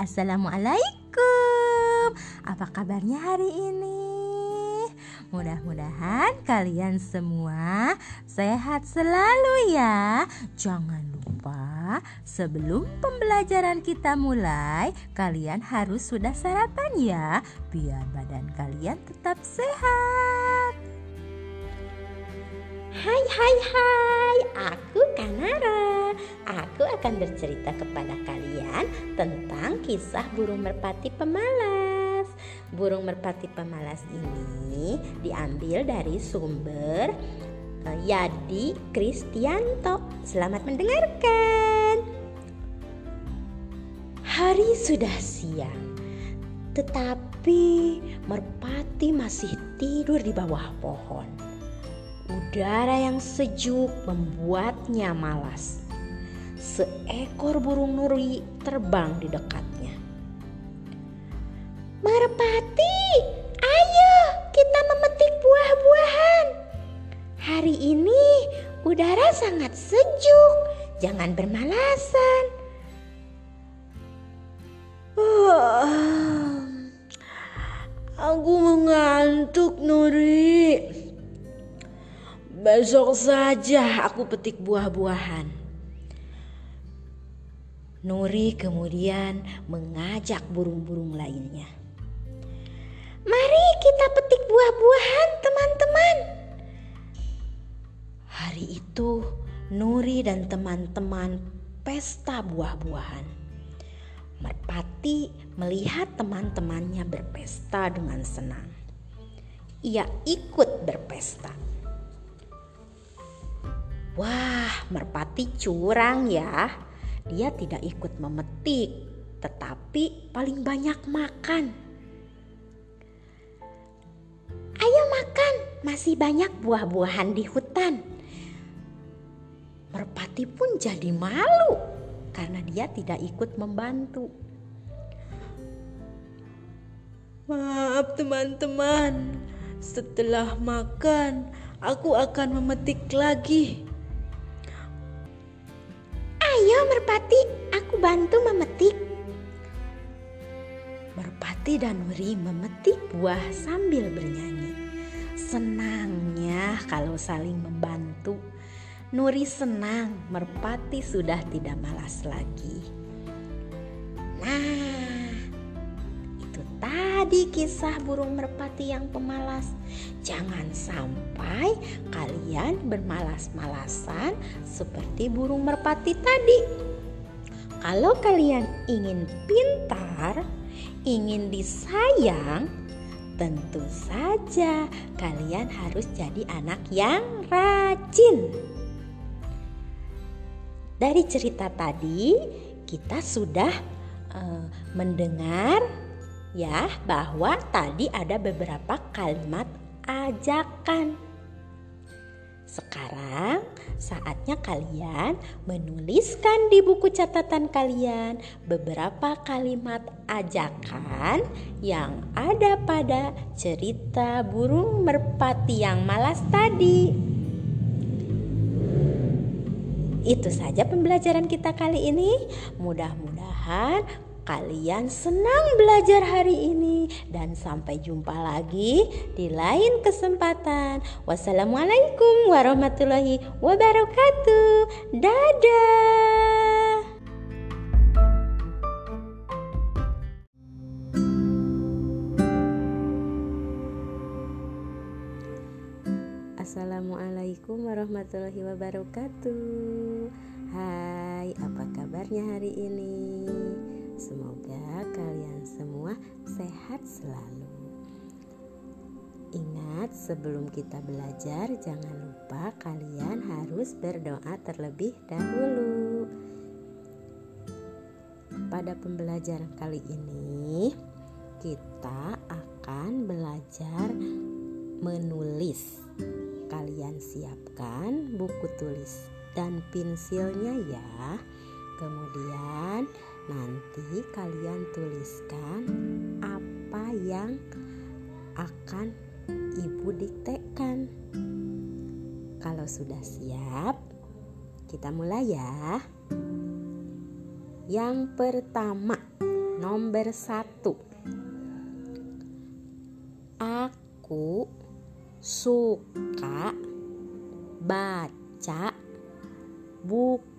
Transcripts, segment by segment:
Assalamualaikum. Apa kabarnya hari ini? Mudah-mudahan kalian semua sehat selalu ya. Jangan lupa sebelum pembelajaran kita mulai, kalian harus sudah sarapan ya, biar badan kalian tetap sehat. Hai hai hai, aku Kanara. Aku akan bercerita kepada kalian tentang kisah burung merpati pemalas. Burung merpati pemalas ini diambil dari sumber uh, Yadi Kristianto. Selamat mendengarkan. Hari sudah siang, tetapi merpati masih tidur di bawah pohon. Udara yang sejuk membuatnya malas. Seekor burung nuri terbang di dekatnya. Merpati, ayo kita memetik buah-buahan. Hari ini udara sangat sejuk, jangan bermalasan. Aku mengantuk, Nuri. Besok saja aku petik buah-buahan. Nuri kemudian mengajak burung-burung lainnya. Mari kita petik buah-buahan, teman-teman. Hari itu, Nuri dan teman-teman pesta buah-buahan. Merpati melihat teman-temannya berpesta dengan senang. Ia ikut berpesta. Wah, merpati curang ya. Dia tidak ikut memetik, tetapi paling banyak makan. Ayo makan, masih banyak buah-buahan di hutan. Merpati pun jadi malu karena dia tidak ikut membantu. Maaf teman-teman, setelah makan aku akan memetik lagi. Merpati, aku bantu memetik. Merpati dan Nuri memetik buah sambil bernyanyi. Senangnya kalau saling membantu. Nuri senang Merpati sudah tidak malas lagi. Nah, itu tadi kisah burung merpati yang pemalas. Jangan sampai kalian bermalas-malasan seperti burung merpati tadi. Kalau kalian ingin pintar, ingin disayang, tentu saja kalian harus jadi anak yang rajin. Dari cerita tadi, kita sudah uh, mendengar ya bahwa tadi ada beberapa kalimat ajakan. Sekarang saatnya kalian menuliskan di buku catatan kalian beberapa kalimat ajakan yang ada pada cerita burung merpati yang malas tadi. Itu saja pembelajaran kita kali ini. Mudah-mudahan kalian senang belajar hari ini dan sampai jumpa lagi di lain kesempatan. Wassalamualaikum warahmatullahi wabarakatuh. Dadah. Assalamualaikum warahmatullahi wabarakatuh Hai apa kabarnya hari ini Semoga kalian semua sehat selalu. Ingat sebelum kita belajar jangan lupa kalian harus berdoa terlebih dahulu. Pada pembelajaran kali ini kita akan belajar menulis. Kalian siapkan buku tulis dan pensilnya ya. Kemudian nanti kalian tuliskan apa yang akan ibu diktekan. Kalau sudah siap, kita mulai ya. Yang pertama, Nomor satu Aku suka baca buku.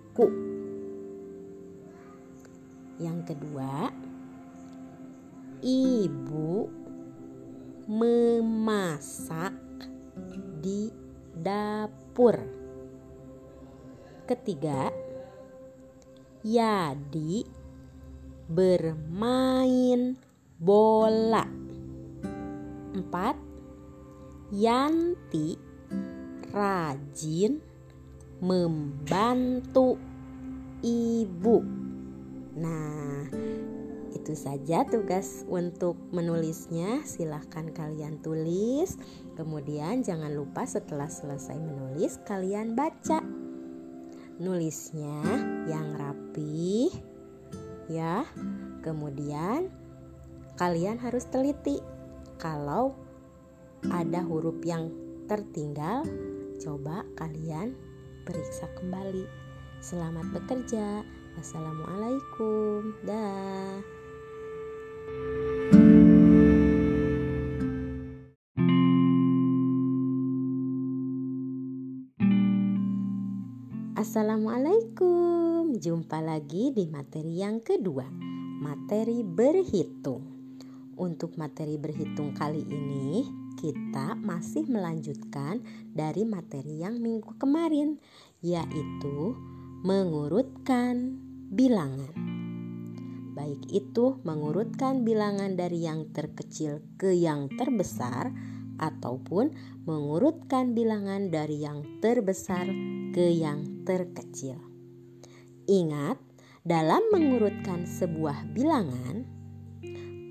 Dapur. Ketiga, Yadi bermain bola. Empat, Yanti rajin membantu ibu. Nah, itu saja tugas untuk menulisnya. Silahkan kalian tulis. Kemudian jangan lupa setelah selesai menulis kalian baca. Nulisnya yang rapi ya. Kemudian kalian harus teliti kalau ada huruf yang tertinggal, coba kalian periksa kembali. Selamat bekerja. Wassalamualaikum. Dah. Assalamualaikum. Jumpa lagi di materi yang kedua, materi berhitung. Untuk materi berhitung kali ini, kita masih melanjutkan dari materi yang minggu kemarin, yaitu mengurutkan bilangan. Baik itu mengurutkan bilangan dari yang terkecil ke yang terbesar, ataupun mengurutkan bilangan dari yang terbesar ke yang terkecil. Ingat, dalam mengurutkan sebuah bilangan,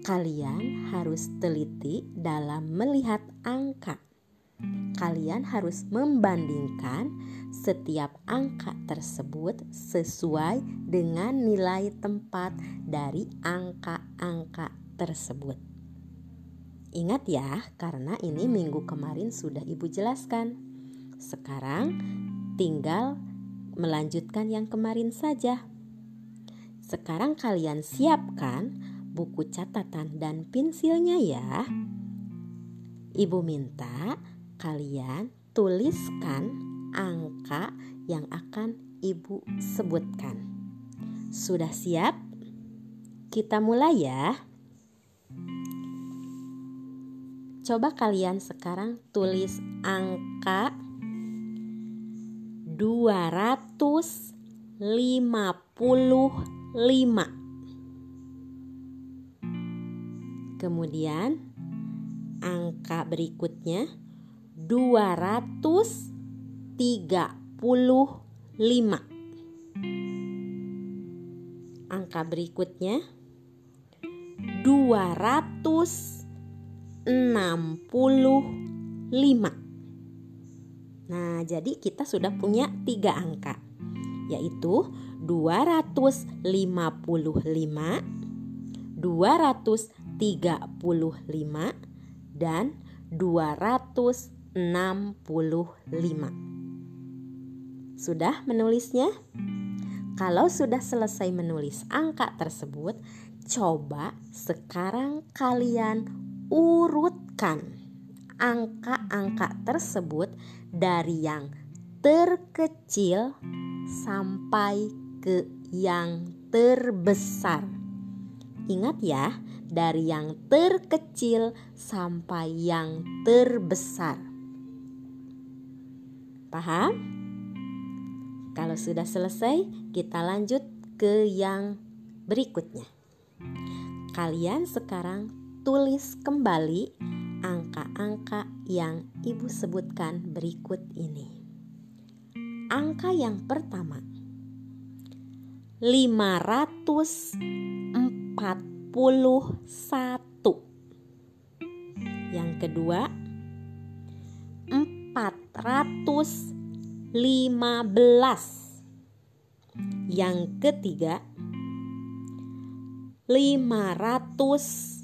kalian harus teliti dalam melihat angka. Kalian harus membandingkan setiap angka tersebut sesuai dengan nilai tempat dari angka-angka tersebut. Ingat ya, karena ini minggu kemarin sudah Ibu jelaskan. Sekarang tinggal melanjutkan yang kemarin saja. Sekarang kalian siapkan buku catatan dan pensilnya ya. Ibu minta kalian tuliskan angka yang akan Ibu sebutkan. Sudah siap? Kita mulai ya. Coba kalian sekarang tulis angka 255. Kemudian angka berikutnya 235. Angka berikutnya 265. Nah, jadi kita sudah punya tiga angka, yaitu 255, 235, dan 265. Sudah menulisnya? Kalau sudah selesai menulis angka tersebut, coba sekarang kalian urutkan angka-angka tersebut dari yang terkecil sampai ke yang terbesar. Ingat ya, dari yang terkecil sampai yang terbesar. Paham? Kalau sudah selesai, kita lanjut ke yang berikutnya. Kalian sekarang tulis kembali angka-angka yang Ibu sebutkan berikut ini. Angka yang pertama 541. Yang kedua 415. Yang ketiga 500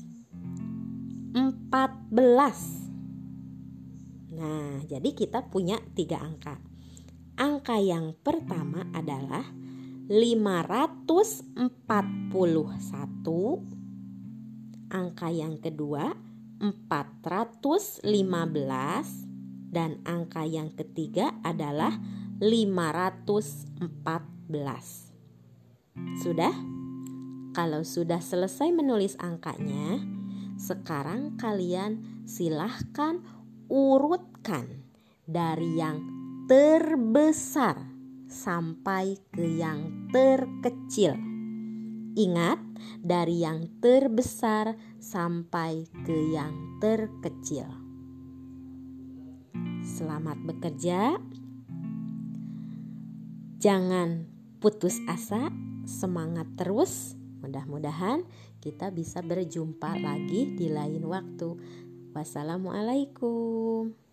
14. Nah, jadi kita punya tiga angka. Angka yang pertama adalah 541 angka yang kedua 415 dan angka yang ketiga adalah 514. Sudah? Kalau sudah selesai menulis angkanya, sekarang kalian silahkan urutkan dari yang terbesar sampai ke yang terkecil. Ingat, dari yang terbesar sampai ke yang terkecil. Selamat bekerja. Jangan putus asa, semangat terus. Mudah-mudahan kita bisa berjumpa lagi di lain waktu. Wassalamualaikum.